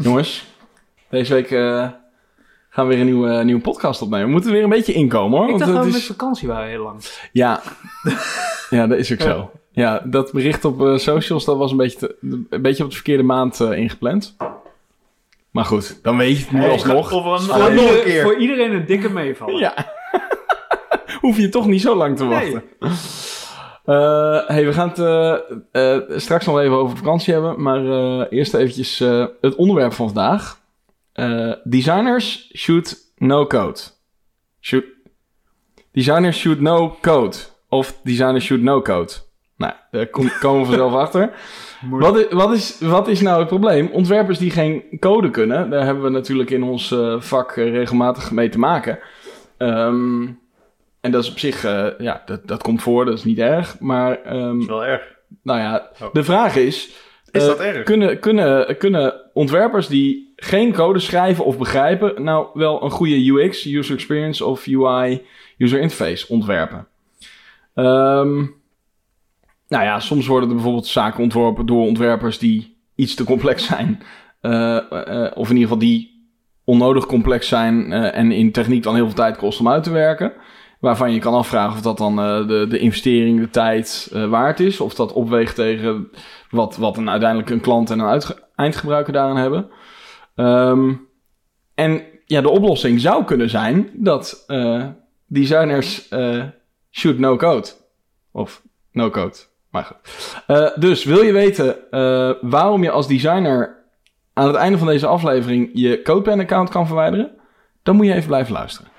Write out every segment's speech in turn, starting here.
Jongens, deze week eh, gaan we weer een nieuwe, nieuwe podcast opnemen. We moeten weer een beetje inkomen hoor. Ik want dacht dat we met vakantie waren heel lang. Ja. ja, dat is ook zo. Ja, dat bericht op eh, socials, dat was een beetje, te- een beetje op de verkeerde maand eh, ingepland. Maar goed, dan weet je het nu alsnog. Of een, nog een Ieder- keer. Voor iedereen een dikke meevallen. Ja. Hoef je toch niet zo lang te Nee. Eh, hey, we gaan het eh, eh, straks nog even over vakantie hebben. Maar eerst eventjes het onderwerp van vandaag. Designers shoot no code. Shoot. Designers shoot no code. Of designers shoot no code. Nou, daar kom- komen we vanzelf achter. Wat is, wat, is, wat is nou het probleem? Ontwerpers die geen code kunnen, daar hebben we natuurlijk in ons vak regelmatig mee te maken. Ehm, en dat is op zich, eh, ja, dat, dat komt voor, dat is niet erg. Maar, ehm, Dat is wel erg. nou ja, Oh. de vraag is... Is eh, dat erg? Kunnen, kunnen, kunnen ontwerpers die geen code schrijven of begrijpen, nou wel een goede UX, user experience of UI, user interface ontwerpen? Ehm, nou ja, soms worden er bijvoorbeeld zaken ontworpen door ontwerpers die iets te complex zijn. Eh, of in ieder geval die onnodig complex zijn en in techniek dan heel veel tijd kost om uit te werken. Waarvan je kan afvragen of dat dan eh, de, de investering, de tijd eh, waard is. Of dat opweegt tegen wat, wat een, uiteindelijk een klant en een eindgebruiker daaraan hebben. Ehm, en ja, de oplossing zou kunnen zijn dat eh, designers shoot no code. Of no code. Maar goed. Dus wil je weten waarom je als designer aan het einde van deze aflevering je CodePen-account kan verwijderen? Dan moet je even blijven luisteren.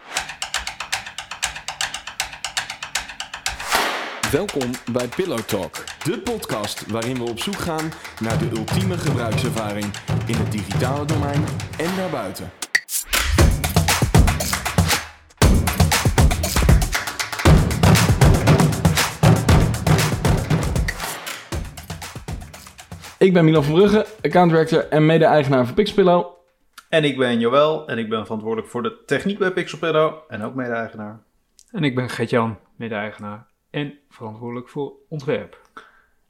Welkom bij Pillow Talk, de podcast waarin we op zoek gaan naar de ultieme gebruikservaring in het digitale domein en daarbuiten. Ik ben Milan van Brugge, account director en mede-eigenaar van Pixpillow. En ik ben Joël en ik ben verantwoordelijk voor de techniek bij Pixelpedo en ook mede-eigenaar. En ik ben Gert-Jan, mede-eigenaar en verantwoordelijk voor ontwerp.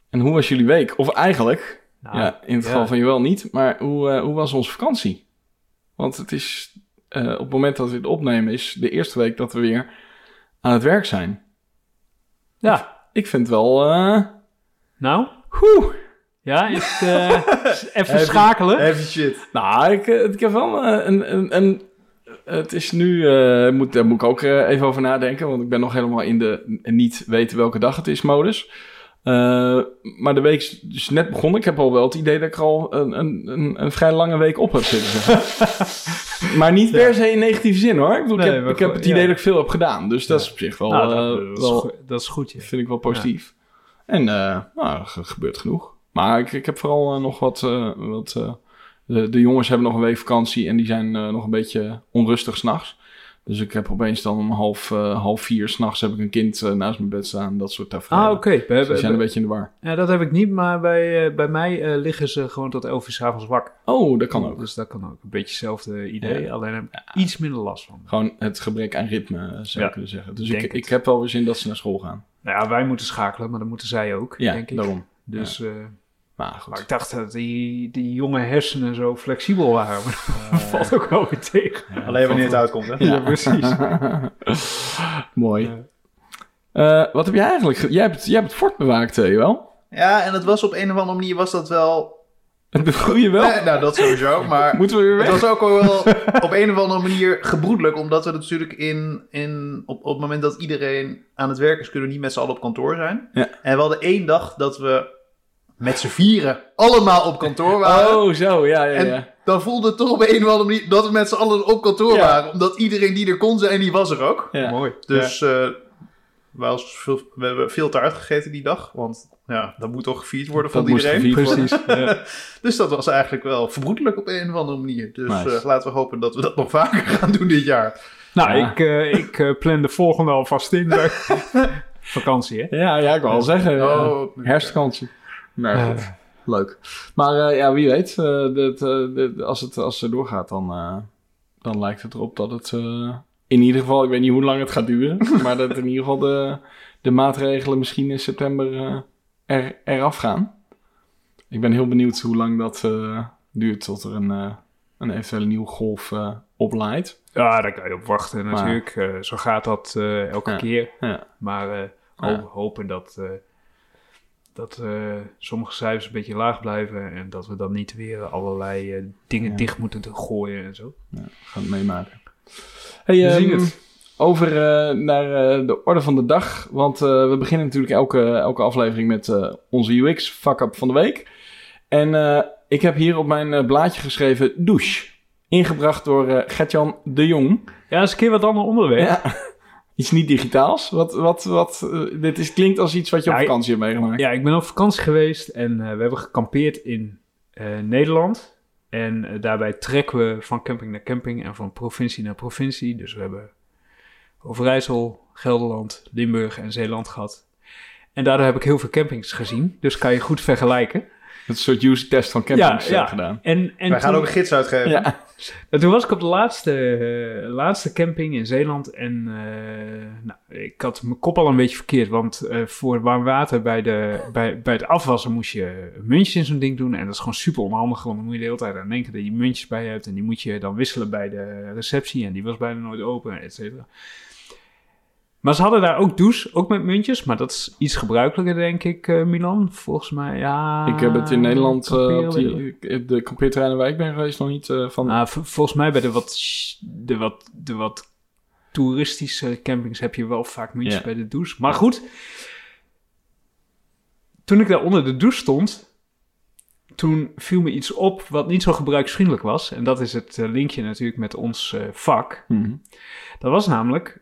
En hoe was jullie week? Of eigenlijk, Nou, ja, in het geval van Joël niet, maar hoe, eh, hoe was onze vakantie? Want het is eh, op het moment dat we het opnemen, is de eerste week dat we weer aan het werk zijn. Ja, Ik vind het wel. eh nou, Oeh. ja, is het, even schakelen. Heavy shit. Nou, ik, ik heb wel een. een, een het is nu, eh, moet, daar moet ik ook eh, even over nadenken, want ik ben nog helemaal in de niet weten welke dag het is modus. Eh, maar de week is dus net begonnen. Ik heb al wel het idee dat ik al een, een, een, een vrij lange week op heb zitten. maar niet per se in negatieve zin hoor. Ik, bedoel, Nee, ik, heb, ik heb het idee ja. dat ik veel heb gedaan. Dus dat is op zich wel, Nou, dat, dat is wel goed- dat is goed, ja. vind ik wel positief. En nou, er ge- gebeurt genoeg. Maar ik, ik heb vooral nog wat... wat de, de jongens hebben nog een week vakantie en die zijn eh, nog een beetje onrustig s'nachts. Dus ik heb opeens dan om half, eh, half vier s'nachts heb ik een kind eh, naast mijn bed staan. Dat soort tafereelen. Ah, oké. We Dus die zijn een beetje in de war. Ja, dat heb ik niet, maar bij, bij mij liggen ze gewoon tot 11 uur 's avonds wakker. Oh, dat kan ook. Dus dat kan ook. Een beetje hetzelfde idee, Ja. alleen heb ik iets minder last van. Gewoon het gebrek aan ritme, zou je Ja, kunnen zeggen. Dus ik, het. ik heb wel weer zin dat ze naar school gaan. Nou ja, wij moeten schakelen, maar dat moeten zij ook, Ja, denk ik. daarom. Dus, Maar goed. maar ik dacht dat die, die jonge hersenen zo flexibel waren. Maar dat valt ook wel weer tegen. Ja, Alleen wanneer het uitkomt, hè? Ja, precies. Mooi. Ja. Eh, wat heb jij eigenlijk... ge- Jij hebt, jij hebt het fort bewaakt, eh, wel? Ja, en het was op een of andere manier was dat wel... Het je wel? Nee, nou, dat sowieso, maar... Moeten we weer weg? Het was ook wel op een of andere manier gebroedelijk, omdat we natuurlijk in, in, op, op het moment dat iedereen aan het werk is, kunnen we niet met z'n allen op kantoor zijn. Ja. En we hadden één dag dat we met z'n vieren allemaal op kantoor waren. Oh, zo, ja, ja, En ja. dan voelde het toch op een of andere manier dat we met z'n allen op kantoor Ja. waren. Omdat iedereen die er kon zijn, die was er ook. ja. Mooi. Dus eh, wij was veel, we hebben veel taart gegeten die dag. Want ja, dat moet toch gevierd worden van Dat iedereen. gevierd worden. Precies. Ja. Dus dat was eigenlijk wel verbroedelijk op een of andere manier. Dus Nice. eh, laten we hopen dat we dat nog vaker gaan doen dit jaar. Nou, Ja. ik, eh, ik plan de volgende alvast in. Vakantie, hè? Ja, ja, ik wou al zeggen. Oh, Herfstvakantie. Eh. goed, leuk. Maar eh, ja, wie weet, eh, eh, als, het, als het doorgaat, dan, dan lijkt het erop dat het in ieder geval, ik weet niet hoe lang het gaat duren, maar dat in ieder geval de, de maatregelen misschien in september er, eraf gaan. Ik ben heel benieuwd hoe lang dat, duurt tot er een, een eventuele nieuwe golf eh opleidt. Ja, daar kan je op wachten natuurlijk. Zo gaat dat elke Ja. keer. Ja. Maar ho- hopen dat, dat eh, sommige cijfers een beetje laag blijven. En dat we dan niet weer allerlei eh, dingen Ja. dicht moeten gooien en zo. Ja, we gaan het meemaken. Hey, We zien ehm, het. Over eh, naar eh, de orde van de dag. Want eh, we beginnen natuurlijk elke, elke aflevering met eh, onze UX fuck-up van de week. En eh, ik heb hier op mijn blaadje geschreven douche. Ingebracht door eh Gertjan de Jong. Ja, dat is een keer wat ander onderwerp. Ja. Iets niet digitaals. Wat, wat, wat, eh, dit is, klinkt als iets wat je op vakantie hebt meegemaakt. Ja, ik ben op vakantie geweest en eh, we hebben gekampeerd in eh, Nederland. En daarbij trekken we van camping naar camping en van provincie naar provincie. Dus we hebben Overijssel, Gelderland, Limburg en Zeeland gehad. En daardoor heb ik heel veel campings gezien. Dus kan je goed vergelijken. Het een soort user test van campings Ja, ja. eh, gedaan. En, en Wij gaan toen- ook een gids uitgeven. Ja. En toen was ik op de laatste, eh, laatste camping in Zeeland en eh, nou, ik had mijn kop al een beetje verkeerd, want eh, voor warm water bij, de, bij, bij het afwassen moest je muntjes in zo'n ding doen en dat is gewoon super onhandig, want dan moet je de hele tijd aan denken dat je muntjes bij hebt en die moet je dan wisselen bij de receptie en die was bijna nooit open, et cetera. Maar ze hadden daar ook douche, ook met muntjes, maar dat is iets gebruikelijker denk ik, eh, Milan, volgens mij, ja. Ik heb het in Nederland, op die, op de kampeerterreinen waar ik ben geweest, nog niet eh, van... Nou, volgens mij bij de wat, de wat, de wat toeristische campings heb je wel vaak muntjes bij de douche. Maar goed, toen ik daar onder de douche stond, toen viel me iets op wat niet zo gebruiksvriendelijk was. En dat is het linkje natuurlijk met ons vak. Mhm. Dat was namelijk,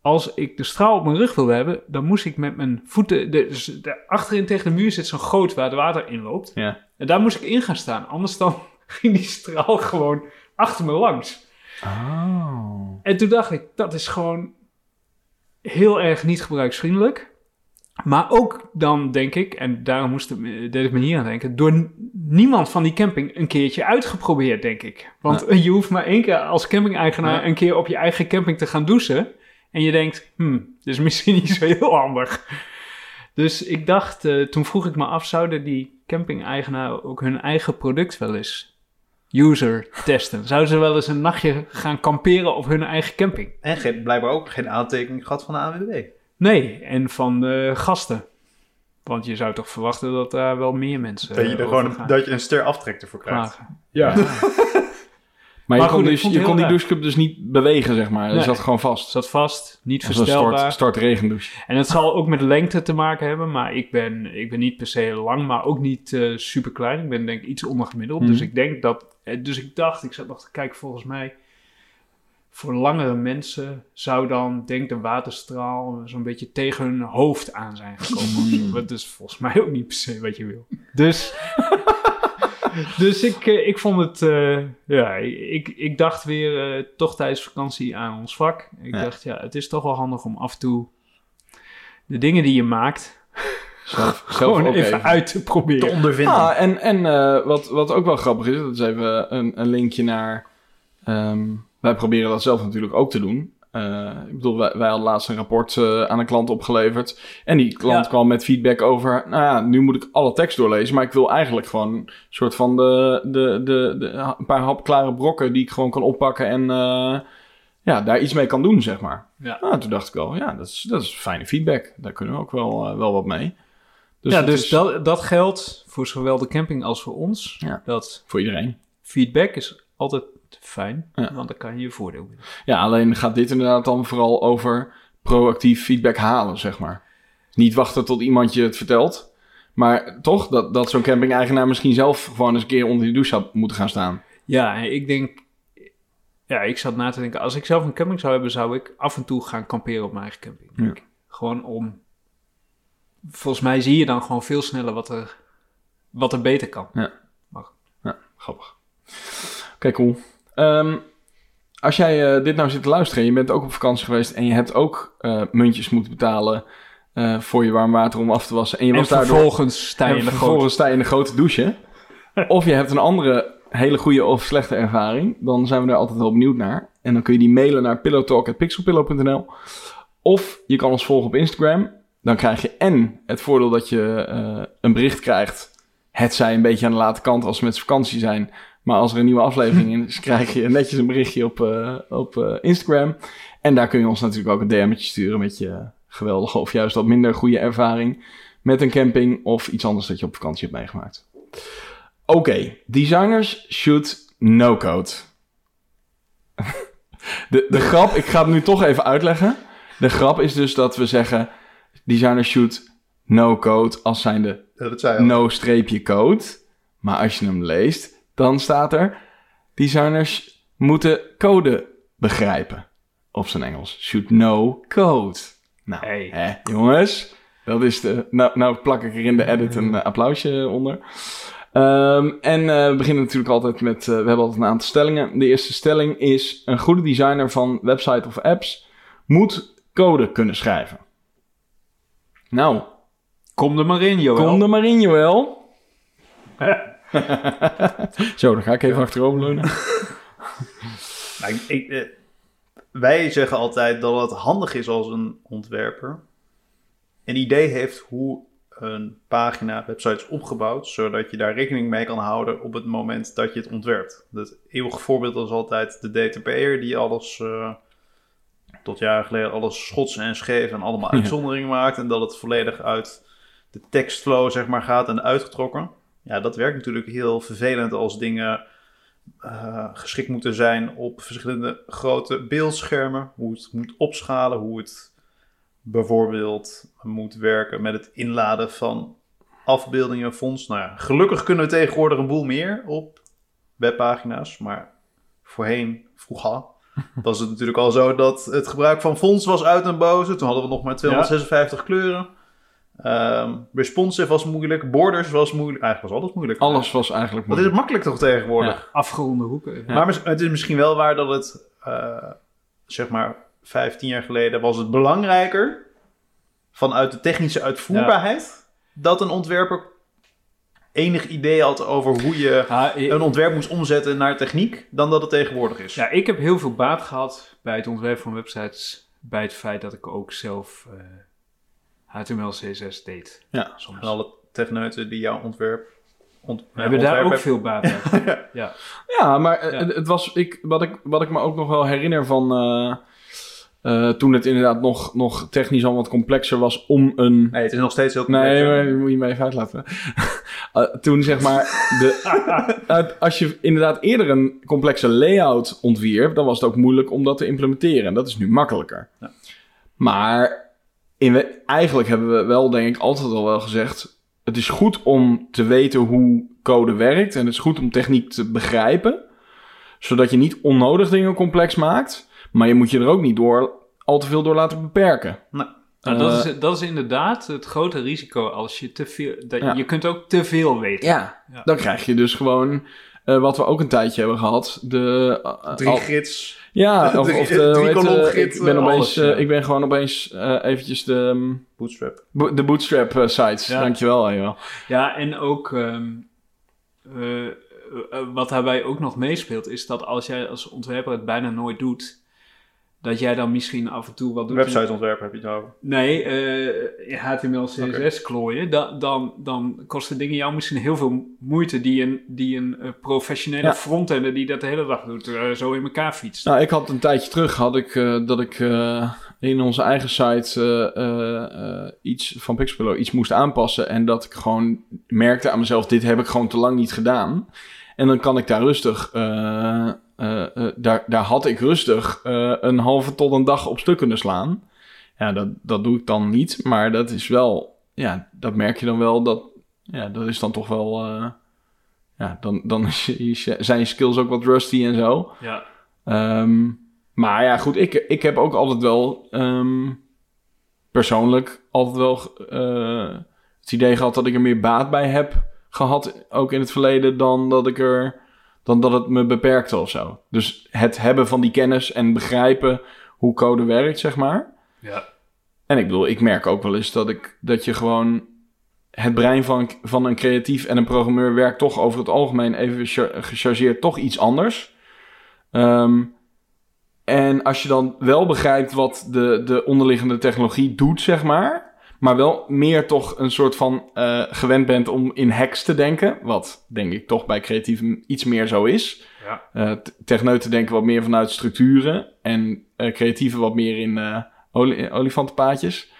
als ik de straal op mijn rug wilde hebben, dan moest ik met mijn voeten, de, dus de- achterin tegen de muur zit zo'n goot waar het water in loopt. Ja. En daar moest ik in gaan staan, anders dan ging die straal gewoon achter me langs. Oh. En toen dacht ik, dat is gewoon heel erg niet gebruiksvriendelijk. Maar ook dan denk ik, en daarom moest het, deed ik me hier aan denken, door niemand van die camping een keertje uitgeprobeerd, denk ik. Want je hoeft maar één keer als camping-eigenaar Ja. een keer op je eigen camping te gaan douchen. En je denkt, hmm, dit is misschien niet zo heel handig. Dus ik dacht, eh, toen vroeg ik me af, zouden die camping-eigenaar ook hun eigen product wel eens user testen? Zouden ze wel eens een nachtje gaan kamperen op hun eigen camping? En geen, blijkbaar ook geen aantekening gehad van de ANWB. Nee, en van de gasten. Want je zou toch verwachten dat daar wel meer mensen Dat je er over gewoon gaan dat je een ster aftrekt ervoor krijgt. Ja. maar, Maar je kon, goed, dus, vond je kon die douchecup dus niet bewegen, zeg maar. Dat Nee. zat gewoon vast. Zat vast, niet verstelbaar. start, start regendouche. En het zal ook met lengte te maken hebben, maar ik ben, ik ben niet per se lang, maar ook niet eh super klein. Ik ben denk ik iets ondergemiddeld. Mhm. Dus ik denk dat, eh, dus ik dacht, ik zat nog te kijken, volgens mij voor langere mensen zou dan, denk de waterstraal zo'n beetje tegen hun hoofd aan zijn gekomen. of zo. Wat dus volgens mij ook niet per se wat je wil. Dus, dus ik, eh, ik vond het, eh, ja, ik, ik dacht weer eh, toch tijdens vakantie aan ons vak. Ik Ja. dacht, ja, het is toch wel handig om af en toe de dingen die je maakt Zelf, zelf gewoon ook even, uit te Te proberen. ondervinden. Ah, en en eh, wat, wat ook wel grappig is, dat is even een, een linkje naar... ehm, wij proberen dat zelf natuurlijk ook te doen. Eh, ik bedoel, wij, wij hadden laatst een rapport eh, aan een klant opgeleverd. En die klant Ja. kwam met feedback over... Nou ja, nu moet ik alle tekst doorlezen. Maar ik wil eigenlijk gewoon een soort van de, de, de, de, een paar hapklare brokken... die ik gewoon kan oppakken en eh, ja, daar iets mee kan doen, zeg maar. Ja. Nou, toen dacht ik al, ja, dat is, dat is fijne feedback. Daar kunnen we ook wel, wel wat mee. Dus ja, dat dus is dat, dat geldt voor zowel de camping als voor ons. Ja. Dat voor iedereen. feedback is altijd fijn, Ja. want dan kan je je voordeel winnen. Ja, alleen gaat dit inderdaad dan vooral over proactief feedback halen, zeg maar. Niet wachten tot iemand je het vertelt. Maar toch, dat, dat zo'n camping-eigenaar misschien zelf gewoon eens een keer onder die douche had moeten gaan staan. Ja, en ik denk... Ja, ik zat na te denken, als ik zelf een camping zou hebben, zou ik af en toe gaan kamperen op mijn eigen camping. Ja. Gewoon om... Volgens mij zie je dan gewoon veel sneller wat er, wat er beter kan. Grappig. Oké, cool. Ehm, als jij eh, dit nou zit te luisteren en je bent ook op vakantie geweest en je hebt ook eh, muntjes moeten betalen eh, voor je warm water om af te wassen en je En was daardoor vervolgens sta je En in de vervolgens grote... sta je in de grote douche. of je hebt een andere hele goede of slechte ervaring. Dan zijn we daar altijd wel benieuwd naar. En dan kun je die mailen naar pillowtalk.pixelpillow.nl Of je kan ons volgen op Instagram. Dan krijg je en het voordeel dat je een bericht krijgt. Het zij een beetje aan de late kant als we met vakantie zijn. Maar als er een nieuwe aflevering is, krijg je netjes een berichtje op, eh, op eh, Instagram. En daar kun je ons natuurlijk ook een DM'tje sturen met je geweldige of juist wat minder goede ervaring met een camping of iets anders dat je op vakantie hebt meegemaakt. Oké, designers shoot no code. De, de grap, ik ga het nu toch even uitleggen. De grap is dus dat we zeggen designers shoot no code als zijnde Ja, dat zei je al. no streepje code. Maar als je hem leest, dan staat er designers moeten code begrijpen. Op zijn Engels. Shoot no code. Nou, Hey. hè, jongens. Dat is de... Nou, nou plak ik er in de edit een eh, applausje onder. Ehm, en eh, we beginnen natuurlijk altijd met... eh, we hebben altijd een aantal stellingen. De eerste stelling is... Een goede designer van website of apps... moet code kunnen schrijven. Nou, Kom er maar in, Joël. Kom er maar in, Joël. Zo, dan ga ik even achteroverleunen. Nou, ik, ik, eh, wij zeggen altijd dat het handig is als een ontwerper een idee heeft hoe een pagina, website is opgebouwd, zodat je daar rekening mee kan houden op het moment dat je het ontwerpt. Het eeuwige voorbeeld is altijd de DTP'er die alles, eh, tot jaren geleden, alles schots en scheef en allemaal Ja. uitzonderingen maakt en dat het volledig uit de tekstflow zeg maar gaat en uitgetrokken. Ja, dat werkt natuurlijk heel vervelend als dingen eh, geschikt moeten zijn op verschillende grote beeldschermen. Hoe het moet opschalen, hoe het bijvoorbeeld moet werken met het inladen van afbeeldingen, fonts. Nou ja, gelukkig kunnen we tegenwoordig een boel meer op webpagina's, maar voorheen, vroeger, was het natuurlijk al zo dat het gebruik van fonts was uit en boze. Toen hadden we nog maar 256 kleuren. Ehm, responsive was moeilijk, borders was moeilijk. Eigenlijk was alles moeilijk. Alles was eigenlijk Wat is het moeilijk. makkelijk toch tegenwoordig? Afgeronde hoeken. Ja. Maar het is misschien wel waar dat het, eh, zeg maar, 15 jaar geleden was het belangrijker vanuit de technische uitvoerbaarheid dat een ontwerper enig idee had over hoe je een ontwerp moest omzetten naar techniek dan dat het tegenwoordig is. ja, ik heb heel veel baat gehad bij het ontwerpen van websites. Bij het feit dat ik ook zelf eh, HTML, CSS deed. Ja. Soms. En alle techneuten die jouw ontwerp... Ont, We hebben daar ook veel baat bij. ja. Ja, maar eh, Ja. Het, het was, ik, wat, ik, wat ik me ook nog wel herinner van... eh, eh, toen het inderdaad nog, nog technisch al wat complexer was om een... Nee, het is nog steeds heel Nee, complex, maar dat moet je me even uitlaten. Toen zeg maar, de, als je inderdaad eerder een complexe layout ontwierp, dan was het ook moeilijk om dat te implementeren. En dat is nu makkelijker. Ja. Maar in, we- eigenlijk hebben we wel, denk ik, altijd al wel gezegd: het is goed om te weten hoe code werkt en het is goed om techniek te begrijpen, zodat je niet onnodig dingen complex maakt, maar je moet je er ook niet door al te veel door laten beperken. Nou, dat, Eh, is, dat is inderdaad het grote risico als je te veel... Dat, Ja. Je kunt ook te veel weten. Ja, Ja. dan krijg je dus gewoon eh, wat we ook een tijdje hebben gehad. De, eh, Drie al- gids. ja, of, de, drie heet, kolom gids, ik ben opeens, alles, eh, ja. ik ben gewoon opeens eh, eventjes de, ehm, Bootstrap. bo- de bootstrap sites. Ja. Dankjewel, Ewel. Ja, en ook ehm, eh, eh, wat daarbij ook nog meespeelt, is dat als jij als ontwerper het bijna nooit doet, dat jij dan misschien af en toe wat doet. Websiteontwerp heb je het over. Nee, eh, HTML, CSS klooien, da- dan, dan kosten dingen jou misschien heel veel moeite die een, die een eh, professionele Ja. frontender die dat de hele dag doet, eh, zo in elkaar fietst. Nou, ik had een tijdje terug had ik, eh, dat ik eh, in onze eigen site eh, eh, eh, iets van Pixpillow iets moest aanpassen. En dat ik gewoon merkte aan mezelf, dit heb ik gewoon te lang niet gedaan. En dan kan ik daar rustig, eh, eh, daar, daar had ik rustig eh, een halve tot een dag op stuk kunnen slaan. Ja, dat, dat doe ik dan niet, maar dat is wel, ja, dat merk je dan wel, dat, ja, dat is dan toch wel, ja, dan, dan is zijn je skills ook wat rusty en zo. Ja. Ehm, maar ja, goed, ik, ik heb ook altijd wel ehm, persoonlijk altijd wel het idee gehad dat ik er meer baat bij heb gehad, ook in het verleden, dan dat ik er dan dat het me beperkte of zo. Dus het hebben van die kennis en begrijpen hoe code werkt, zeg maar. Ja. En ik bedoel, ik merk ook wel eens dat ik dat je gewoon het brein van, van een creatief en een programmeur werkt toch over het algemeen even cha- gechargeerd toch iets anders. Ehm, en als je dan wel begrijpt wat de, de onderliggende technologie doet, zeg maar. Maar wel meer toch een soort van eh, gewend bent om in hacks te denken. Wat denk ik toch bij creatieven iets meer zo is. Ja. T- techneuten denken wat meer vanuit structuren en eh creatieven wat meer in oli- olifantenpaadjes.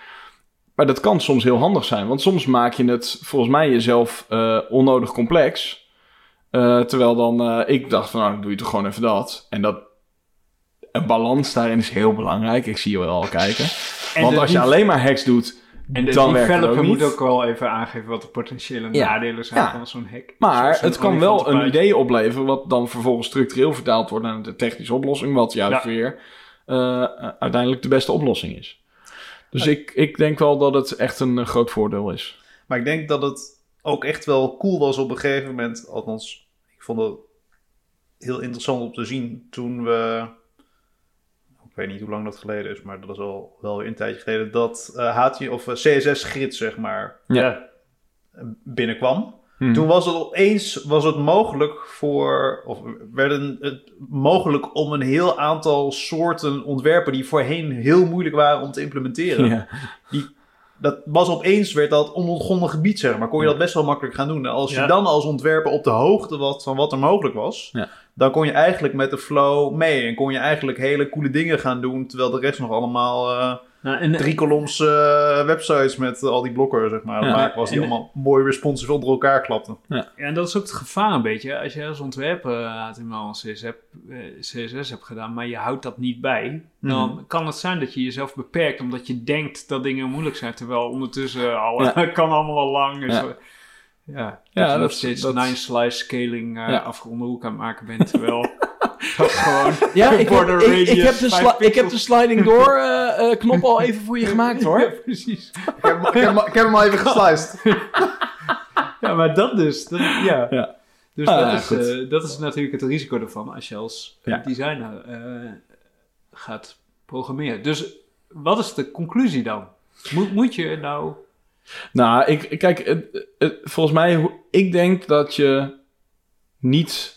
Maar dat kan soms heel handig zijn, want soms maak je het volgens mij jezelf onnodig complex. Terwijl dan ik dacht van nou, dan doe je toch gewoon even dat. En dat een balans daarin is heel belangrijk. Ik zie je wel al kijken. En want als je alleen maar hacks doet, En de dan werkt het developer ook niet. moet ook wel even aangeven wat de potentiële Ja. nadelen zijn Ja. van zo'n hack. Maar het kan wel een idee opleveren, wat dan vervolgens structureel vertaald wordt naar de technische oplossing, wat juist Ja. weer eh, uiteindelijk de beste oplossing is. Dus ik, ik denk wel dat het echt een eh, groot voordeel is. Maar ik denk dat het ook echt wel cool was op een gegeven moment. Althans, ik vond het heel interessant om te zien toen we. Ik weet niet hoe lang dat geleden is, maar dat is al wel weer een tijdje geleden. Dat eh HTML of eh, CSS-grid, zeg maar, Ja. binnenkwam. Hmm. Toen was het opeens was het mogelijk voor, of werden het mogelijk om een heel aantal soorten ontwerpen die voorheen heel moeilijk waren om te implementeren. Ja. Dat was opeens, werd dat onontgonnen gebied, zeg maar. Kon je dat best wel makkelijk gaan doen. En als je Ja. dan als ontwerper op de hoogte was van wat er mogelijk was, Ja. Dan kon je eigenlijk met de flow mee. En kon je eigenlijk hele coole dingen gaan doen, terwijl de rest nog allemaal eh Nou, en, drie koloms eh, websites met al die blokken, zeg maar. Ja. Maar was die En- allemaal mooi responsive onder elkaar klapten. Ja, en dat is ook het gevaar een beetje. Als je als ontwerper HTML en CSS, hebt- eh, CSS hebt gedaan, maar je houdt dat niet bij, dan Mhm. kan het zijn dat je jezelf beperkt omdat je denkt dat dingen moeilijk zijn, terwijl ondertussen al, Ja. kan allemaal al lang. Dus, Ja. ja. Ja, Ja, dat je nog steeds dat- nine slice scaling eh Ja. afgeronde hoek aan het maken bent, terwijl dat gewoon Ja, ik heb, ik, heb, de, ik heb de sliding door eh, eh, knop al even voor je gemaakt Ja, hoor. precies. Ik heb, ik, heb, ik heb hem al even gesliced. Ja, maar dat dus. Dat, ja. Ja. Dus Ah, dat, ja, is, eh, dat is natuurlijk het risico ervan als je als Ja. designer eh, gaat programmeren. Dus wat is de conclusie dan? Moet, moet je nou... Nou, ik, kijk, het- het- volgens mij, ik denk dat je niet.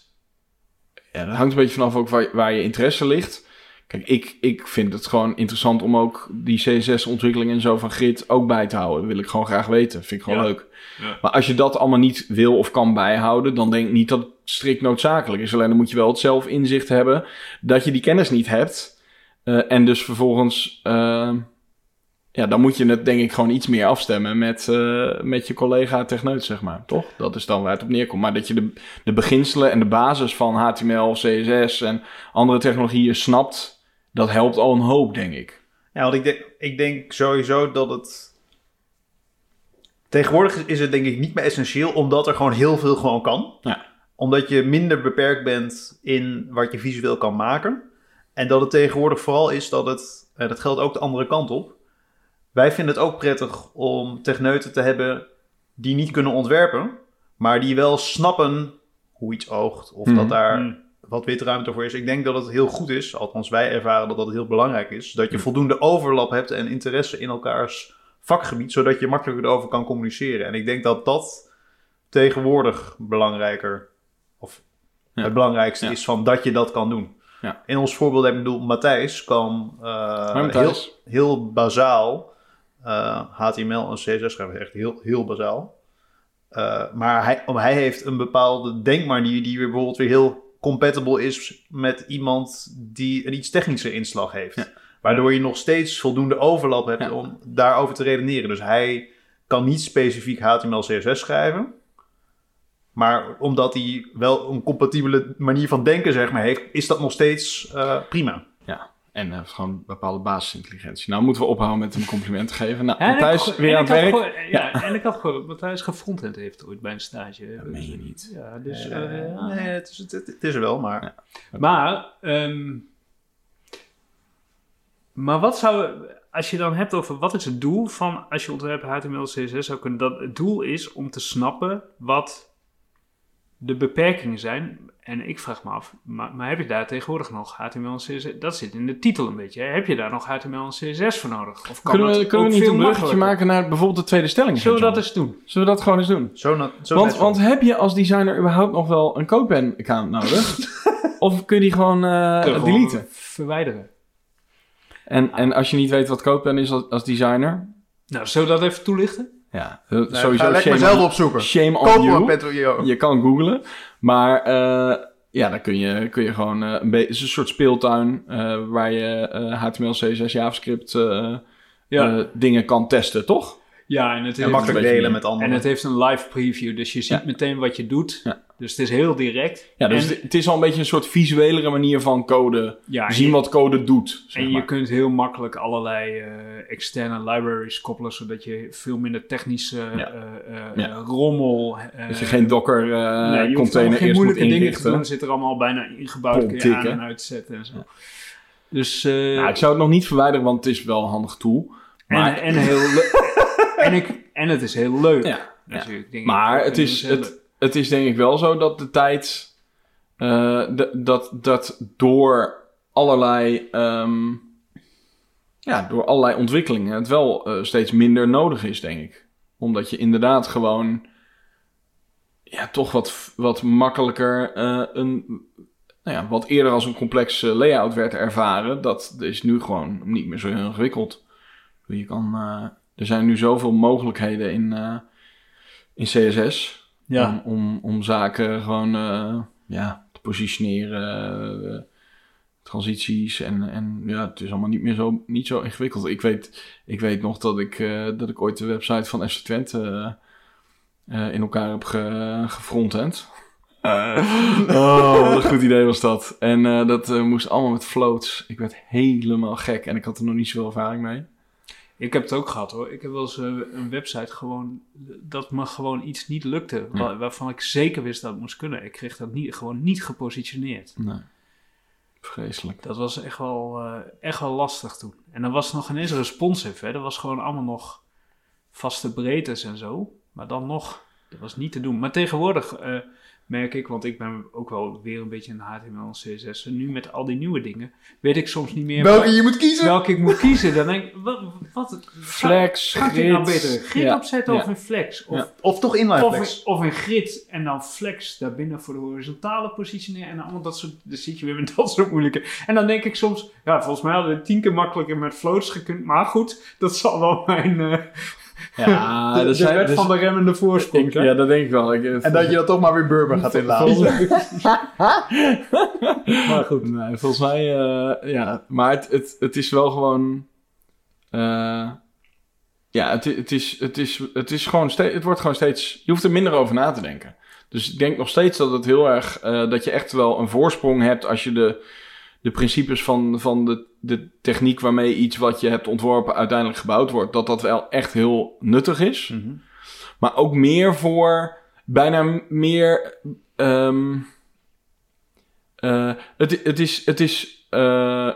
Ja, dat hangt een beetje vanaf ook waar, waar je interesse ligt. Kijk, ik, ik vind het gewoon interessant om ook die CSS-ontwikkeling en zo van grid ook bij te houden. Dat wil ik gewoon graag weten. Vind ik gewoon Ja. leuk. Ja. Maar als je dat allemaal niet wil of kan bijhouden, dan denk ik niet dat het strikt noodzakelijk is. Alleen dan moet je wel het zelf inzicht hebben dat je die kennis niet hebt. Eh, en dus vervolgens, eh, ja, dan moet je het denk ik gewoon iets meer afstemmen met, eh, met je collega techneut, zeg maar. Toch? Dat is dan waar het op neerkomt. Maar dat je de, de beginselen en de basis van HTML, CSS en andere technologieën snapt, dat helpt al een hoop, denk ik. Ja, want ik denk, ik denk sowieso dat het... Tegenwoordig is het denk ik niet meer essentieel, omdat er gewoon heel veel gewoon kan. Ja. Omdat je minder beperkt bent in wat je visueel kan maken. En dat het tegenwoordig vooral is dat het, en dat geldt ook de andere kant op. Wij vinden het ook prettig om techneuten te hebben die niet kunnen ontwerpen, maar die wel snappen hoe iets oogt. Of Mhm. dat daar Hmm. wat witruimte voor is. Ik denk dat het heel goed is, althans wij ervaren dat dat heel belangrijk is, dat je voldoende overlap hebt en interesse in elkaars vakgebied, zodat je makkelijker erover kan communiceren. En ik denk dat dat tegenwoordig belangrijker, of Ja. het belangrijkste Ja. is van dat je dat kan doen. Ja. In ons voorbeeld heb ik bedoel, Matthijs kan eh, Matthijs? Heel, heel bazaal eh, HTML en CSS schrijven, echt heel, heel bazaal. Eh, maar hij, om- hij heeft een bepaalde denkmanier die weer bijvoorbeeld weer heel compatible is met iemand die een iets technische inslag heeft. Ja. Waardoor je nog steeds voldoende overlap hebt Ja. om daarover te redeneren. Dus hij kan niet specifiek HTML, CSS schrijven. Maar omdat hij wel een compatibele manier van denken zeg maar, heeft, is dat nog steeds eh, prima. Ja. En heeft gewoon bepaalde basisintelligentie. Nou moeten we ophouden met hem complimenten geven. Nou, Ja, Matthijs, weer aan het werk. Ja, en ik had gehoord dat Matthijs gefrontend heeft ooit bij een stage. Dat meen je niet. Ja, dus... Eh, eh, ja. nee, het is, het, het is er wel, maar... Maar, ehm, maar wat zou, als je dan hebt over wat is het doel van als je ontwerp HTML, CSS zou kunnen, dat het doel is om te snappen wat de beperkingen zijn. En ik vraag me af, maar, maar heb je daar tegenwoordig nog HTML en CSS? Dat zit in de titel een beetje. hè? Heb je daar nog HTML en CSS voor nodig? Of kan Kunnen we, dat kunnen we niet veel een bruggetje maken naar bijvoorbeeld de tweede stelling? Zullen we dat eens doen? Zullen we dat gewoon eens doen? Zo, na, zo Want, want heb je als designer überhaupt nog wel een CodePen-account nodig? of kun je die gewoon eh, Gewoon deleten? Verwijderen. En, en als je niet weet wat CodePen is als, als designer, Nou, zullen we dat even toelichten? Ja, eh, ik sowieso ga lekker on, opzoeken. shame on Koop een you. Petrolio. Je kan googlen. Maar eh, ja, dan kun je, kun je gewoon... eh, een beetje, het is een soort speeltuin eh, waar je eh, HTML, CSS, JavaScript eh, Ja. dingen kan testen, toch? Ja, en het, En heeft, makkelijk delen meer. met anderen. en het heeft een live preview, dus je ziet Ja. meteen wat je doet. Ja. Dus het is heel direct. Ja, dus En- het, is al een beetje een soort visuelere manier van code. Ja, zien je- wat code doet, zeg En je kunt heel makkelijk allerlei eh, externe libraries koppelen, zodat je veel minder technische Ja. Ja. eh, rommel... Dat je geen Docker nee, je container geen eerst moet moeilijke dingen te inrichten. doen. Zit er allemaal bijna ingebouwd, kun je aan en uitzetten en zo. Dus... Nou, ik zou het nog niet verwijderen, want het is wel een handig tool. Maar, en, en, heel en, ik, en het is heel leuk. Denk ik. maar het is, het, het is denk ik wel zo dat de tijd... eh, dat, dat door allerlei... ehm, ja, door allerlei ontwikkelingen het wel eh, steeds minder nodig is, denk ik. Omdat je inderdaad gewoon... Ja, toch wat, wat makkelijker eh, een... Nou ja, wat eerder als een complexe layout werd ervaren, dat is nu gewoon niet meer zo ingewikkeld. Je kan, er zijn nu zoveel mogelijkheden in, in CSS Ja. om, om, om zaken gewoon eh, ja, te positioneren, eh, transities en, en ja, het is allemaal niet meer zo, niet zo ingewikkeld. Ik weet, ik weet nog dat ik, eh, dat ik ooit de website van FC Twente in elkaar heb ge, gefrontend. oh, wat een goed idee was dat. En dat moest allemaal met floats. Ik werd helemaal gek en ik had er nog niet zoveel ervaring mee. Ik heb het ook gehad hoor. Ik heb wel eens eh, een website gewoon... Dat me gewoon iets niet lukte. Waarvan ik zeker wist dat het moest kunnen. Ik kreeg dat niet, gewoon niet gepositioneerd. Nee. Vreselijk. Dat was echt wel, eh, echt wel lastig toen. En dan was het nog ineens responsive. Hè. Dat was gewoon allemaal nog vaste breedtes en zo. Maar dan nog, dat was niet te doen. Maar tegenwoordig eh, merk ik, want ik ben ook wel weer een beetje een HTML en CSS. En nu met al die nieuwe dingen, weet ik soms niet meer Welke je moet kiezen? welke ik moet kiezen. Dan denk ik, wat, wat Flex, Gaat ik nou grid. beter een grid Ja. opzetten Ja. of een flex? Of, Ja. Of toch inline of, flex? een, of een grid en dan flex daarbinnen voor de horizontale positionering. En dan allemaal dat soort, dan zit je weer met dat soort moeilijke. En dan denk ik soms, ja, volgens mij hadden we het tien keer makkelijker met floats gekund. Maar goed, dat zal wel mijn, eh Ja, de, er de zijn, wet er van de remmende voorsprong. Ja, dat denk ik wel. Ik, En dat je dan toch maar weer Burber gaat inladen. maar goed. Nee, volgens mij, eh, ja. Maar het, het, het is wel gewoon. eh, ja, het, het, is, het, is, het is gewoon steeds. Het wordt gewoon steeds. Je hoeft er minder over na te denken. Dus ik denk nog steeds dat het heel erg. eh, dat je echt wel een voorsprong hebt als je de, de principes van, van de, de techniek waarmee iets wat je hebt ontworpen uiteindelijk gebouwd wordt. Dat dat wel echt heel nuttig is. Mhm. Maar ook meer voor bijna meer. ehm, eh, het, het is, het, is, eh,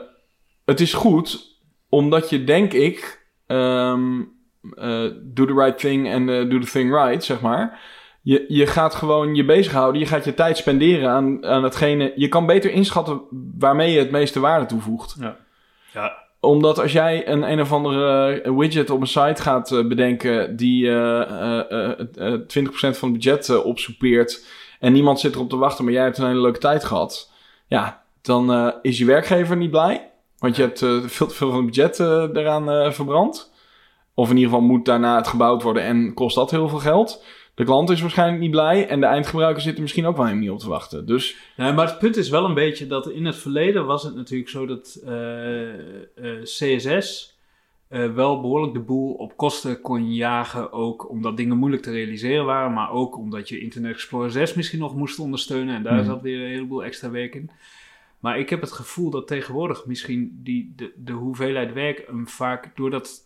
het is goed, omdat je denk ik. eh, do the right thing en do the thing right, zeg maar. Je, je gaat gewoon je bezighouden. Je gaat je tijd spenderen aan, aan hetgene. Je kan beter inschatten waarmee je het meeste waarde toevoegt Ja. omdat als jij een een of andere widget op een site gaat eh, bedenken die eh, eh, eh, eh, 20% van het budget eh, opsoepeert en niemand zit erop te wachten, maar jij hebt een hele leuke tijd gehad, ja, dan eh, is je werkgever niet blij, want je hebt veel te veel van het budget eraan eh, verbrand. Of in ieder geval moet daarna het gebouwd worden en kost dat heel veel geld. De klant is waarschijnlijk niet blij en de eindgebruiker zit er misschien ook wel helemaal niet op te wachten. Dus Nee, maar het punt is wel een beetje dat in het verleden was het natuurlijk zo dat eh, eh, CSS eh, wel behoorlijk de boel op kosten kon jagen. Ook omdat dingen moeilijk te realiseren waren, maar ook omdat je Internet Explorer 6 misschien nog moest ondersteunen. En daar Mhm. zat weer een heleboel extra werk in. Maar ik heb het gevoel dat tegenwoordig misschien die, de, de hoeveelheid werk hem vaak doordat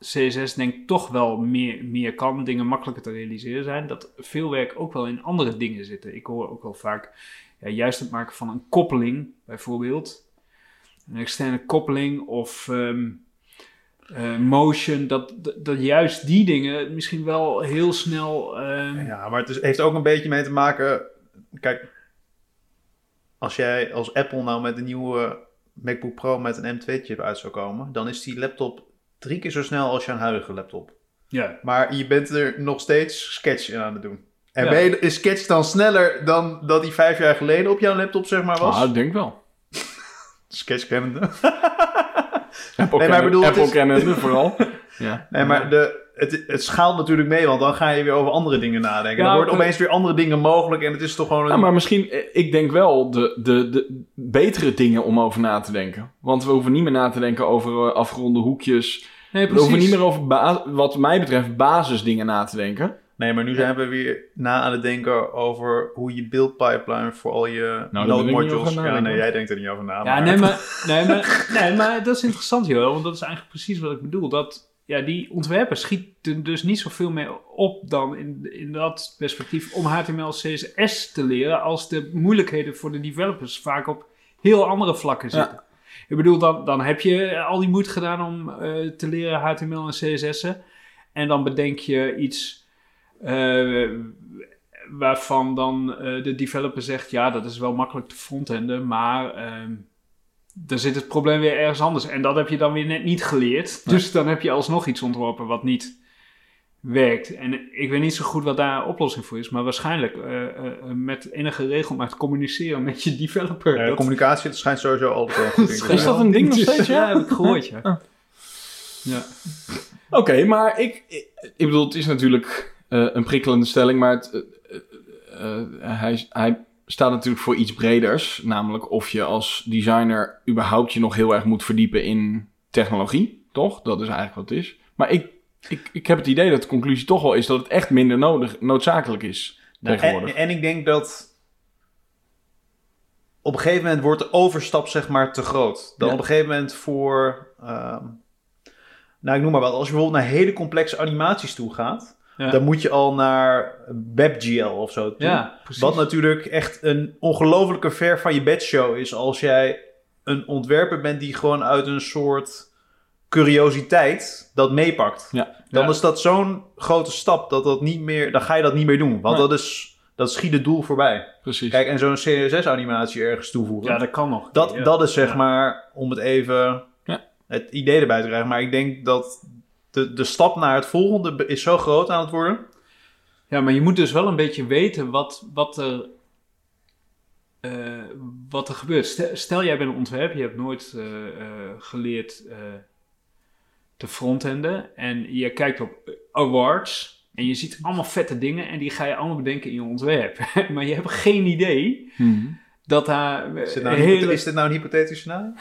CSS denk ik toch wel meer, meer kan, dingen makkelijker te realiseren zijn, dat veel werk ook wel in andere dingen zitten. Ik hoor ook wel vaak ja, juist het maken van een koppeling, bijvoorbeeld. Een externe koppeling of ehm, eh, motion, dat, dat, juist die dingen misschien wel heel snel... ehm, Ja, maar het heeft ook een beetje mee te maken. Kijk, als jij als Apple nou met een nieuwe MacBook Pro met een M2-chip uit zou komen, dan is die laptop drie keer zo snel als jouw huidige laptop. ja. Maar je bent er nog steeds Sketch in aan het doen. En Ja. ben je, is Sketch dan sneller dan dat die vijf jaar geleden op jouw laptop zeg maar was? ah, ik denk wel. Sketch kennende. Apple, Nee, maar bedoel, Apple is- kennende vooral. Ja. Nee, maar de, het, het schaalt natuurlijk mee, want dan ga je weer over andere dingen nadenken. Ja, dan worden oké. opeens weer andere dingen mogelijk en het is toch gewoon een... Ja, maar misschien, eh, ik denk wel de, de, de betere dingen om over na te denken. Want we hoeven niet meer na te denken over eh, afgeronde hoekjes. Nee, We hoeven niet meer over, wat mij betreft, basisdingen na te denken. Nee, maar nu zijn we weer na aan het denken over hoe je build pipeline voor al je Nou, node modules... Ja, nee, jij denkt er niet over na. Ja, nee maar, nee, maar, nee, maar dat is interessant, joh. Want dat is eigenlijk precies wat ik bedoel. Dat, ja, die ontwerpers schieten dus niet zoveel meer op dan in, in dat perspectief om HTML CSS te leren, als de moeilijkheden voor de developers vaak op heel andere vlakken zitten. Ik bedoel, dan, dan heb je al die moeite gedaan om eh, te leren HTML en CSS'en. En dan bedenk je iets eh, waarvan dan eh, de developer zegt, ja, dat is wel makkelijk te frontenden, maar ehm dan zit het probleem weer ergens anders. En dat heb je dan weer net niet geleerd. Dus dan heb je alsnog iets ontworpen wat niet werkt. En ik weet niet zo goed wat daar een oplossing voor is, maar waarschijnlijk eh, eh, met enige regelmaat communiceren met je developer. Ja, Dat- communicatie dat schijnt sowieso altijd wel Is dat een ding nog steeds, ja? Ja, heb ik gehoord, ja. Ah. Ja. Oké, maar ik, ik, ik bedoel, het is natuurlijk eh, een prikkelende stelling, maar het, hij, hij staat natuurlijk voor iets breders. Namelijk of je als designer überhaupt je nog heel erg moet verdiepen in technologie, toch? Dat is eigenlijk wat het is. Maar ik, ik, ik heb het idee dat de conclusie toch wel is dat het echt minder nodig, noodzakelijk is Nou, en, en ik denk dat op een gegeven moment wordt de overstap zeg maar te groot. Dan Ja. op een gegeven moment voor, ehm, nou ik noem maar wat, als je bijvoorbeeld naar hele complexe animaties toe gaat, Ja. dan moet je al naar WebGL of zo toe. Ja, precies. Wat natuurlijk echt een ongelofelijke ver van je bedshow is als jij een ontwerper bent die gewoon uit een soort curiositeit dat meepakt. Ja. Dan Ja. is dat zo'n grote stap dat dat niet meer, dan ga je dat niet meer doen. Want Nee. dat is, dat schiet het doel voorbij. Precies. Kijk, en zo'n CSS-animatie ergens toevoegen. Ja, dat kan nog. dat, Ja. dat is zeg Ja. maar, om het even het idee erbij te krijgen. Maar ik denk dat de, de stap naar het volgende is zo groot aan het worden. Ja, maar je moet dus wel een beetje weten wat, wat, er, eh, wat er gebeurt. Stel, stel jij bent een ontwerper, je hebt nooit eh, eh, geleerd te frontenden. En je kijkt op awards en je ziet allemaal vette dingen en die ga je allemaal bedenken in je ontwerp. maar je hebt geen idee Mhm. dat daar Is dit nou, hele... is dit nou een hypothetisch scenario?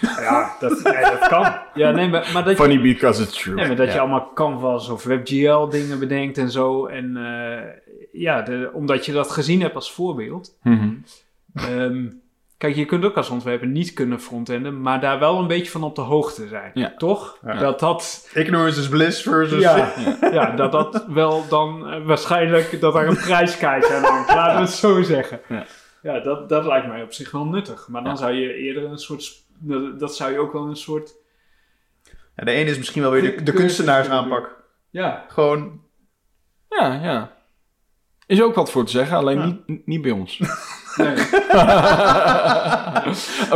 Ja, dat, nee, dat kan. Ja, nee, maar, maar dat je... Funny because it's true. Nee, maar dat je allemaal Canvas of WebGL dingen bedenkt en zo. En eh, ja, de, omdat je dat gezien hebt als voorbeeld. Mhm. Ehm, kijk, je kunt ook als ontwerper niet kunnen frontenden, maar daar wel een beetje van op de hoogte zijn. Ja. Toch? Ja. Dat dat, Ignorance is bliss versus... ja, ja, dat dat wel dan eh, waarschijnlijk dat daar een prijskaartje aan hangt. Laten we het zo zeggen. Ja. Ja, dat, dat lijkt mij op zich wel nuttig. Maar dan Ja. zou je eerder een soort, sp- dat, dat zou je ook wel een soort, Ja, de ene is misschien wel weer de, de kunstenaarsaanpak. ja, Gewoon, Ja, ja. Is ook wat voor te zeggen, alleen Ja. niet, niet bij ons. nee.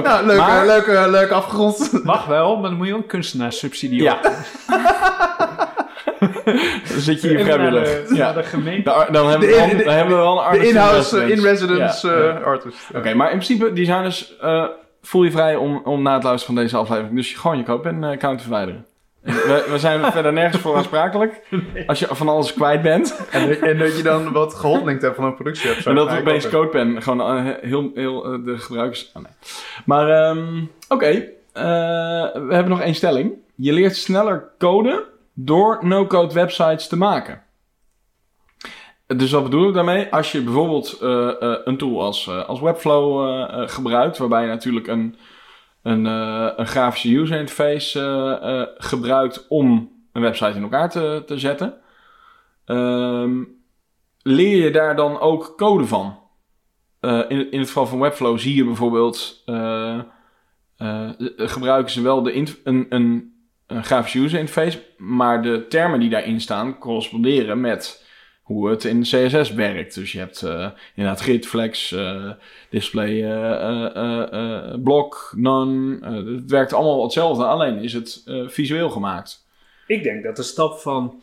Nou, leuk, maar- leuk, leuk afgerond. Mag wel, maar dan moet je ook een kunstenaarssubsidie Ja. op. Dan zit je hier vrijwillig. de, Ja. de gemeente. Dan, dan hebben, we, De- dan, de- dan hebben we wel een De artist in-house, in eh, in-residence Ja, eh, artist. Oké, maar in principe, designers, eh voel je vrij om, om na het luisteren van deze aflevering dus je gewoon je code en account te verwijderen. We, we zijn verder nergens voor aansprakelijk. Als je van alles kwijt bent. En, dat- en dat je dan wat geholplinkt hebt van een productie hebt. En dat we opeens CodePen gewoon eh, heel, heel eh, de gebruikers... Oh, nee. Maar ehm, oké, eh, we hebben nog één stelling. Je leert sneller code door no-code websites te maken. Dus wat bedoel ik daarmee? Als je bijvoorbeeld eh, eh, een tool als, eh, als Webflow gebruikt, waarbij je natuurlijk een, een, een grafische user interface gebruikt om een website in elkaar te, te zetten, ehm, leer je daar dan ook code van? In, in het geval van Webflow zie je bijvoorbeeld, gebruiken ze wel de een, een, een grafische user interface, maar de termen die daarin staan corresponderen met hoe het in CSS werkt. Dus je hebt eh, inderdaad grid, flex, eh, display, eh, eh, blok, none. Het werkt allemaal hetzelfde, alleen is het visueel gemaakt. Ik denk dat de stap van,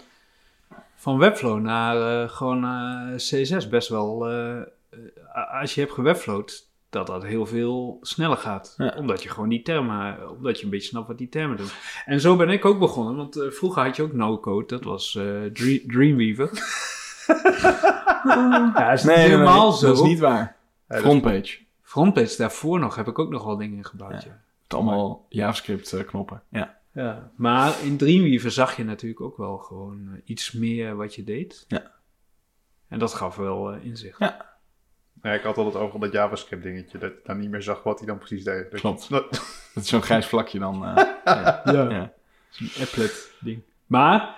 van Webflow naar gewoon CSS best wel... als je hebt gewebflowd, dat dat heel veel sneller gaat. Ja. Omdat je gewoon die termen, omdat je een beetje snapt wat die termen doen. En zo ben ik ook begonnen, want vroeger had je ook no-code, dat was Dre- Dreamweaver. ja, is niet helemaal zo. dat is niet waar. Ja, Frontpage. Frontpage daarvoor nog heb ik ook nog wel dingen gebouwd. Ja. Het allemaal JavaScript eh, knoppen. Ja. Ja. Maar in Dreamweaver zag je natuurlijk ook wel gewoon eh, iets meer wat je deed. Ja. En dat gaf wel eh, inzicht. Ja. Ja, ik had altijd over dat JavaScript dingetje, dat ik dan niet meer zag wat hij dan precies deed. Dat- Klopt. dat- Dat is zo'n grijs vlakje dan. eh, ja. Ja. Ja. Een applet ding. Maar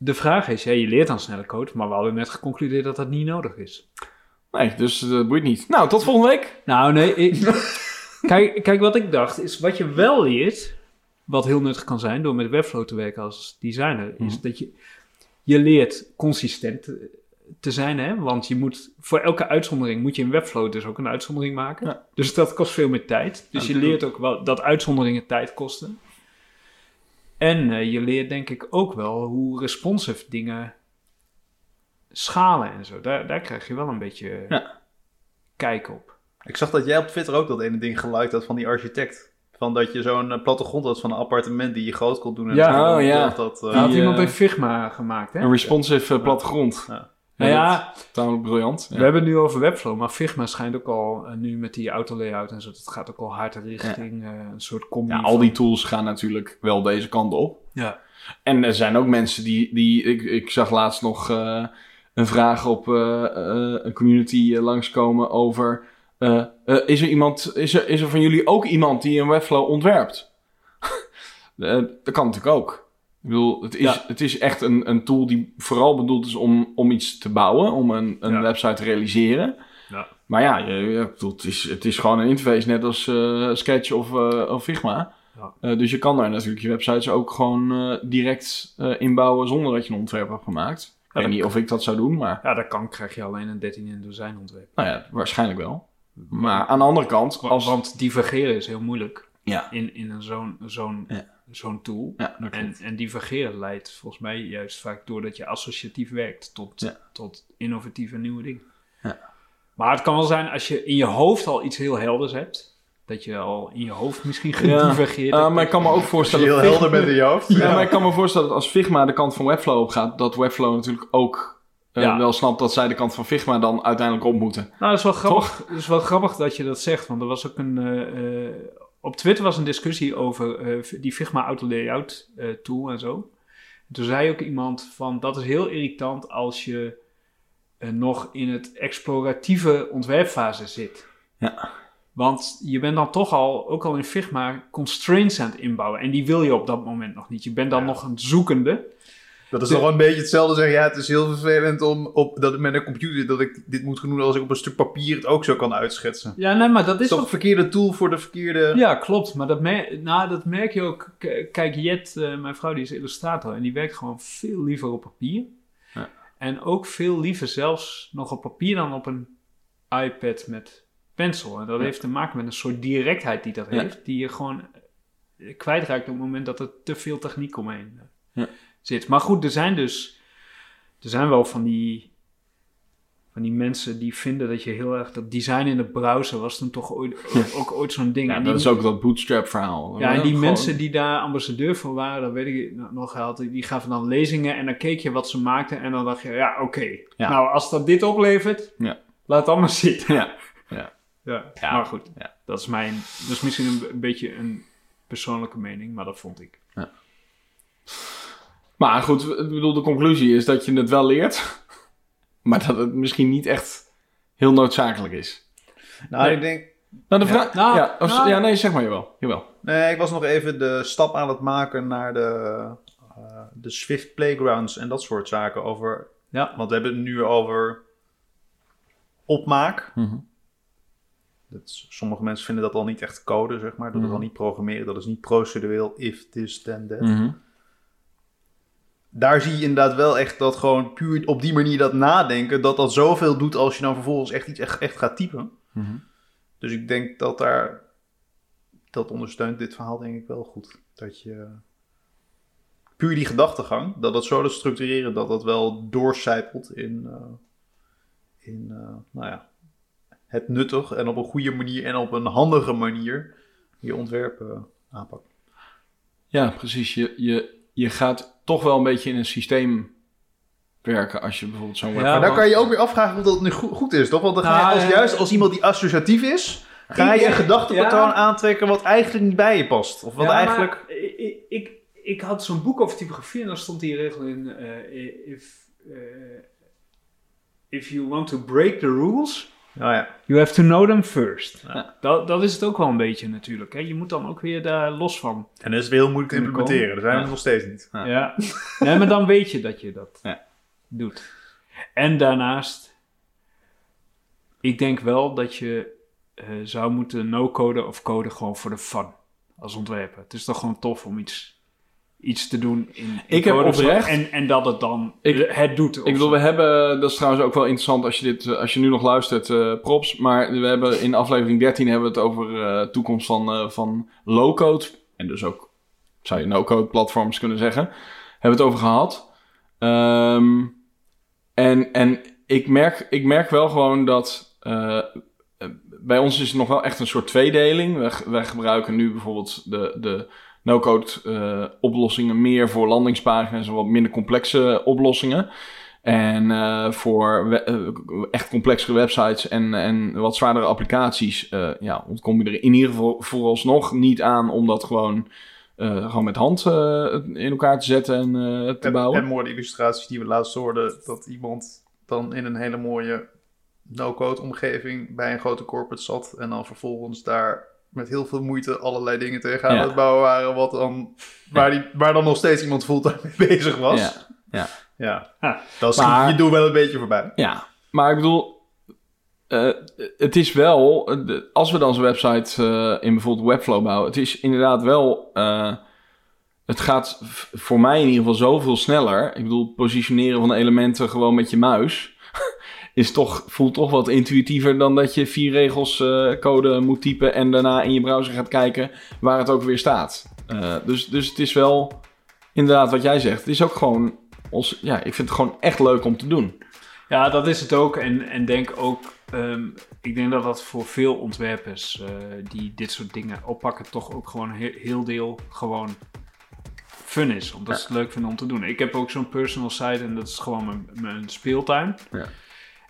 de vraag is, ja, je leert dan snelle code, maar we hadden net geconcludeerd dat dat niet nodig is. Nee, dus eh, dat boeit niet. Nou, tot volgende week. Nou, nee. ik- kijk, kijk, wat ik dacht is, wat je wel leert, wat heel nuttig kan zijn door met Webflow te werken als designer, is Mhm. dat je, je leert consistent te- te zijn, hè? Want je moet, voor elke uitzondering moet je in Webflow dus ook een uitzondering maken. Ja. Dus dat kost veel meer tijd. Dus Ja, je leert ook wel dat uitzonderingen tijd kosten. En eh, je leert denk ik ook wel hoe responsive dingen schalen en zo. Daar, daar krijg je wel een beetje Ja. kijk op. Ik zag dat jij op Twitter ook dat ene ding geliked had van die architect. Van dat je zo'n eh, plattegrond had van een appartement die je groot kon doen. En Ja, oh, ja. Dat, eh, Dat had Die, iemand eh, in Figma gemaakt, hè? Een responsive eh, plattegrond. Ja. Nou ja, Tamelijk briljant. we hebben het nu over Webflow, maar Figma schijnt ook al, eh, nu met die autolayout en zo, dat gaat ook al hard richting eh, een soort combi Ja, al die tools gaan natuurlijk wel deze kant op. Ja. En er zijn ook mensen die... die ik, ik zag laatst nog eh, een vraag op een community langskomen over... is, er iemand, is, er, is er van jullie ook iemand die een Webflow ontwerpt? Dat kan natuurlijk ook. Ik bedoel, het is, Ja. het is echt een, een tool die vooral bedoeld is om, om iets te bouwen, om een, een Ja. website te realiseren. Ja. Maar ja, je, je- ik bedoel, het, is, het is gewoon een interface, net als eh, Sketch of, eh, of Figma. Ja. Eh, dus je kan daar natuurlijk je websites ook gewoon direct inbouwen zonder dat je een ontwerp hebt gemaakt. Ik weet niet of ik dat zou doen, maar Ja, dat kan, krijg je alleen een 13 in dozijn ontwerp. nou ja, waarschijnlijk wel. Maar aan de andere kant, Want, als... want divergeren is heel moeilijk Ja, in, in een zo'n zo'n Ja. Zo'n tool. ja En, divergeren leidt volgens mij juist vaak doordat je associatief werkt tot, Ja. tot innovatieve nieuwe dingen. Ja. Maar het kan wel zijn als je in je hoofd al iets heel helders hebt, dat je al in je hoofd misschien Ja. gedivergeerd Eh, hebt. maar ik kan me ook Als je voorstellen... heel Figma- helder bent in je hoofd. Ja, maar ik kan me voorstellen dat als Figma de kant van Webflow op gaat, dat Webflow natuurlijk ook eh, Ja. wel snapt dat zij de kant van Figma dan uiteindelijk op moeten. Nou, dat is wel grappig, dat is wel grappig dat je dat zegt, want er was ook een... eh, eh, op Twitter was een discussie over eh, die Figma Auto Layout eh, tool en zo. En toen zei ook iemand van, dat is heel irritant als je eh, nog in het exploratieve ontwerpfase zit. Ja. Want je bent dan toch al, ook al in Figma, constraints aan het inbouwen. En die wil je op dat moment nog niet. Je bent dan Ja. nog een zoekende. Dat is toch wel een beetje hetzelfde zeggen. Ja, het is heel vervelend om op, dat met een computer dat ik dit moet doen als ik op een stuk papier het ook zo kan uitschetsen. Ja, nee, maar dat is toch een verkeerde tool voor de verkeerde... Ja, klopt. Maar dat, mer nou, dat merk je ook. Kijk, Jet, eh, mijn vrouw, die is illustrator. En die werkt gewoon veel liever op papier. Ja. En ook veel liever zelfs nog op papier dan op een iPad met pencil. En dat Ja. heeft te maken met een soort directheid die dat Ja. heeft. Die je gewoon eh, kwijtraakt op het moment dat er te veel techniek omheen eh, Ja. Zit. Maar goed, er zijn dus... Er zijn wel van die... Van die mensen die vinden dat je heel erg... Dat design in de browser was toen toch ooit, ook ooit zo'n ding. Ja, En dat die- is ook dat bootstrap verhaal. ja, en die Gewoon- mensen die daar ambassadeur voor waren, dat weet ik nog gehad, die gaven dan lezingen en dan keek je wat ze maakten en dan dacht je, ja, oké. Ja. Nou, als dat dit oplevert, Ja. laat het allemaal zitten. Ja, Ja, Ja. maar goed, Ja. dat is mijn, dat is misschien een, een beetje een persoonlijke mening, maar dat vond ik. Maar goed, ik bedoel, de conclusie is dat je het wel leert. Maar dat het misschien niet echt heel noodzakelijk is. Nou, Nee. ik denk... Nou, de Ja. vraag... Nou, ja, of- nou. ja, nee, zeg maar jawel. jawel. Nee, ik was nog even de stap aan het maken naar de, eh, de Swift Playgrounds en dat soort zaken. Over, Ja. want we hebben het nu over opmaak. Mhm. Dat is- sommige mensen vinden dat al niet echt code, zeg maar. Dat is Mhm. al niet programmeren. Dat is niet procedureel, if this, then that. Mhm. Daar zie je inderdaad wel echt dat gewoon puur op die manier dat nadenken... dat dat zoveel doet als je dan vervolgens echt iets echt, echt gaat typen. Mhm. Dus ik denk dat daar... Dat ondersteunt dit verhaal denk ik wel goed. Dat je... Puur die gedachtegang, dat dat zo te structureren... dat dat wel doorcijpelt in... eh, in eh, nou ja... het nuttig en op een goede manier en op een handige manier je ontwerp eh, aanpakt. Ja, precies. Je, je, je gaat toch wel een beetje in een systeem werken als je bijvoorbeeld zo'n Ja. Maar dan want- kan je ook weer afvragen of dat nu goed, goed is, toch? Want dan ga je Nou, als, eh, juist als iemand die associatief is, ga je een gedachtepatroon ja. aantrekken wat eigenlijk niet bij je past. Of wat Ja, maar eigenlijk... Ik, ik, ik had zo'n boek over typografie en daar stond die regel in: eh, if, eh, if you want to break the rules, Nou ja, you have to know them first. Ja. Dat, dat is het ook wel een beetje natuurlijk. Hè? Je moet dan ook weer daar los van. en dat is weer heel moeilijk te implementeren. Daar zijn we nog steeds niet. Ja. Ja. nee, maar dan weet je dat je dat Ja. doet. En daarnaast, ik denk wel dat je eh, zou moeten no-coden of coden gewoon voor de fun als ontwerper. Het is toch gewoon tof om iets, iets te doen in, in Ik heb oprecht- En, en dat het dan Ik- het doet. Ik bedoel, we hebben, dat is trouwens ook wel interessant als je, dit, eh, als je nu nog luistert, eh, props. Maar we hebben in aflevering 13 hebben we het over eh toekomst van, van low-code. En dus ook, zou je no-code platforms kunnen zeggen. Hebben we het over gehad. Ehm, en en ik, merk, ik merk wel gewoon dat bij ons is het nog wel echt een soort tweedeling. Wij, wij gebruiken nu bijvoorbeeld de, de no-code eh, oplossingen meer voor landingspagina's en wat minder complexe oplossingen. En eh, voor we- eh, echt complexere websites en, en wat zwaardere applicaties, ja, ontkom je er in ieder geval vooralsnog niet aan om dat gewoon, gewoon met hand in elkaar te zetten en te En, bouwen. en mooie illustraties die we laatst hoorden, dat iemand dan in een hele mooie no-code omgeving bij een grote corporate zat en dan vervolgens daar met heel veel moeite allerlei dingen tegenaan Ja. het bouwen waren, wat dan, waar, die, waar dan nog steeds iemand fulltime mee bezig was. Ja, ja. Ja, Ah. dat is Maar- je doel wel een beetje voorbij. Ja, maar ik bedoel, eh, het is wel, als we dan zo'n website eh, in bijvoorbeeld Webflow bouwen, het is inderdaad wel, eh, het gaat voor mij in ieder geval zoveel sneller. Ik bedoel, positioneren van elementen gewoon met je muis is toch, voelt toch wat intuïtiever dan dat je vier regels eh, code moet typen en daarna in je browser gaat kijken waar het ook weer staat. Eh, dus, dus het is wel, inderdaad wat jij zegt, het is ook gewoon, ons, ja, ik vind het gewoon echt leuk om te doen. Ja, dat is het ook. En, en denk ook, ehm, ik denk dat dat voor veel ontwerpers eh, die dit soort dingen oppakken, toch ook gewoon heel, heel deel gewoon fun is. Omdat ze het leuk vinden om te doen. Ik heb ook zo'n personal site en dat is gewoon mijn, mijn speeltuin. Ja.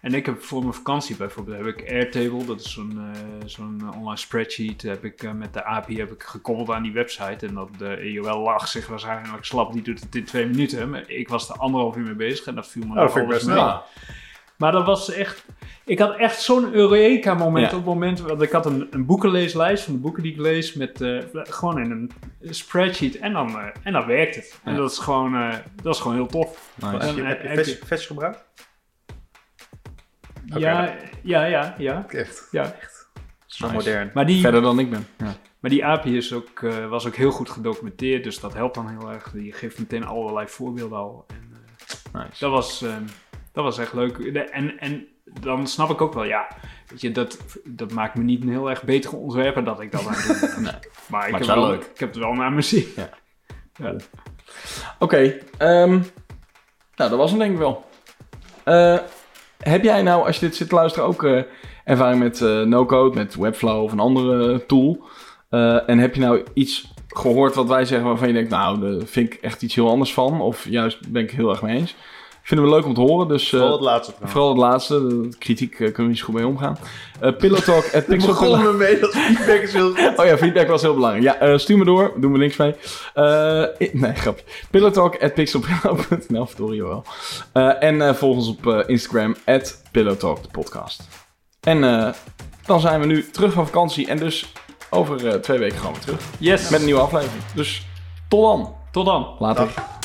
En ik heb voor mijn vakantie bijvoorbeeld heb ik Airtable, dat is zo'n eh, zo'n eh, online spreadsheet, heb ik eh, met de API heb ik gekoppeld aan die website. En dat de EOL lag zich waarschijnlijk slap, die doet het in twee minuten. Maar ik was er anderhalf uur mee bezig en dat viel me Oh, dat nog vind ik alles best mee. snel. Maar dat was echt... Ik had echt zo'n Eureka-moment Ja. op het moment... Want ik had een, een boekenleeslijst van de boeken die ik lees... Met, eh, gewoon in een spreadsheet. En dan, en dan werkt het. En dat is gewoon, eh, dat is gewoon heel tof. Nice. Heb je, En- heb je en- Fetch, Fetch gebruikt? Ja, ja, ja, ja, Echt, ja. zo Nice. modern. Maar die, Verder dan ik ben. Ja. maar die API is ook, eh, was ook heel goed gedocumenteerd. Dus dat helpt dan heel erg. Je geeft meteen allerlei voorbeelden al. En, eh, Nice. dat, was, eh, dat was echt leuk. De- En, en dan snap ik ook wel, ja, weet je, dat, dat maakt me niet een heel erg betere ontwerper dat ik dat aan. Nee. Maar ik heb, wel leuk. ik heb het wel naar mijn zin. Ja. Ja. Oké, ehm, nou dat was hem denk ik wel. Eh, heb jij nou, als je dit zit te luisteren, ook eh, ervaring met eh, no-code, met Webflow of een andere tool? Eh, en heb je nou iets gehoord wat wij zeggen waarvan je denkt, nou, daar vind ik echt iets heel anders van? Of juist ben ik heel erg mee eens? Vinden we leuk om te horen, dus... eh, Vooral het laatste trouwens. Vooral het laatste, kritiek eh, kunnen we niet zo goed mee omgaan. Eh Pillow Talk at Ik Pixel me mee, dat feedback is heel goed. Oh ja, feedback was heel belangrijk. Ja, eh, stuur me door. Doen we links mee. Eh, nee, grapje. Pillowtalk at pixelpillow.nl. Verdorie wel. Eh, en eh, volg ons op eh, Instagram at Pillowtalk, de podcast. En eh, dan zijn we nu terug van vakantie. En dus over eh, twee weken gaan we terug. Yes. Met een nieuwe aflevering. Dus tot dan. Tot dan. Later. Dag.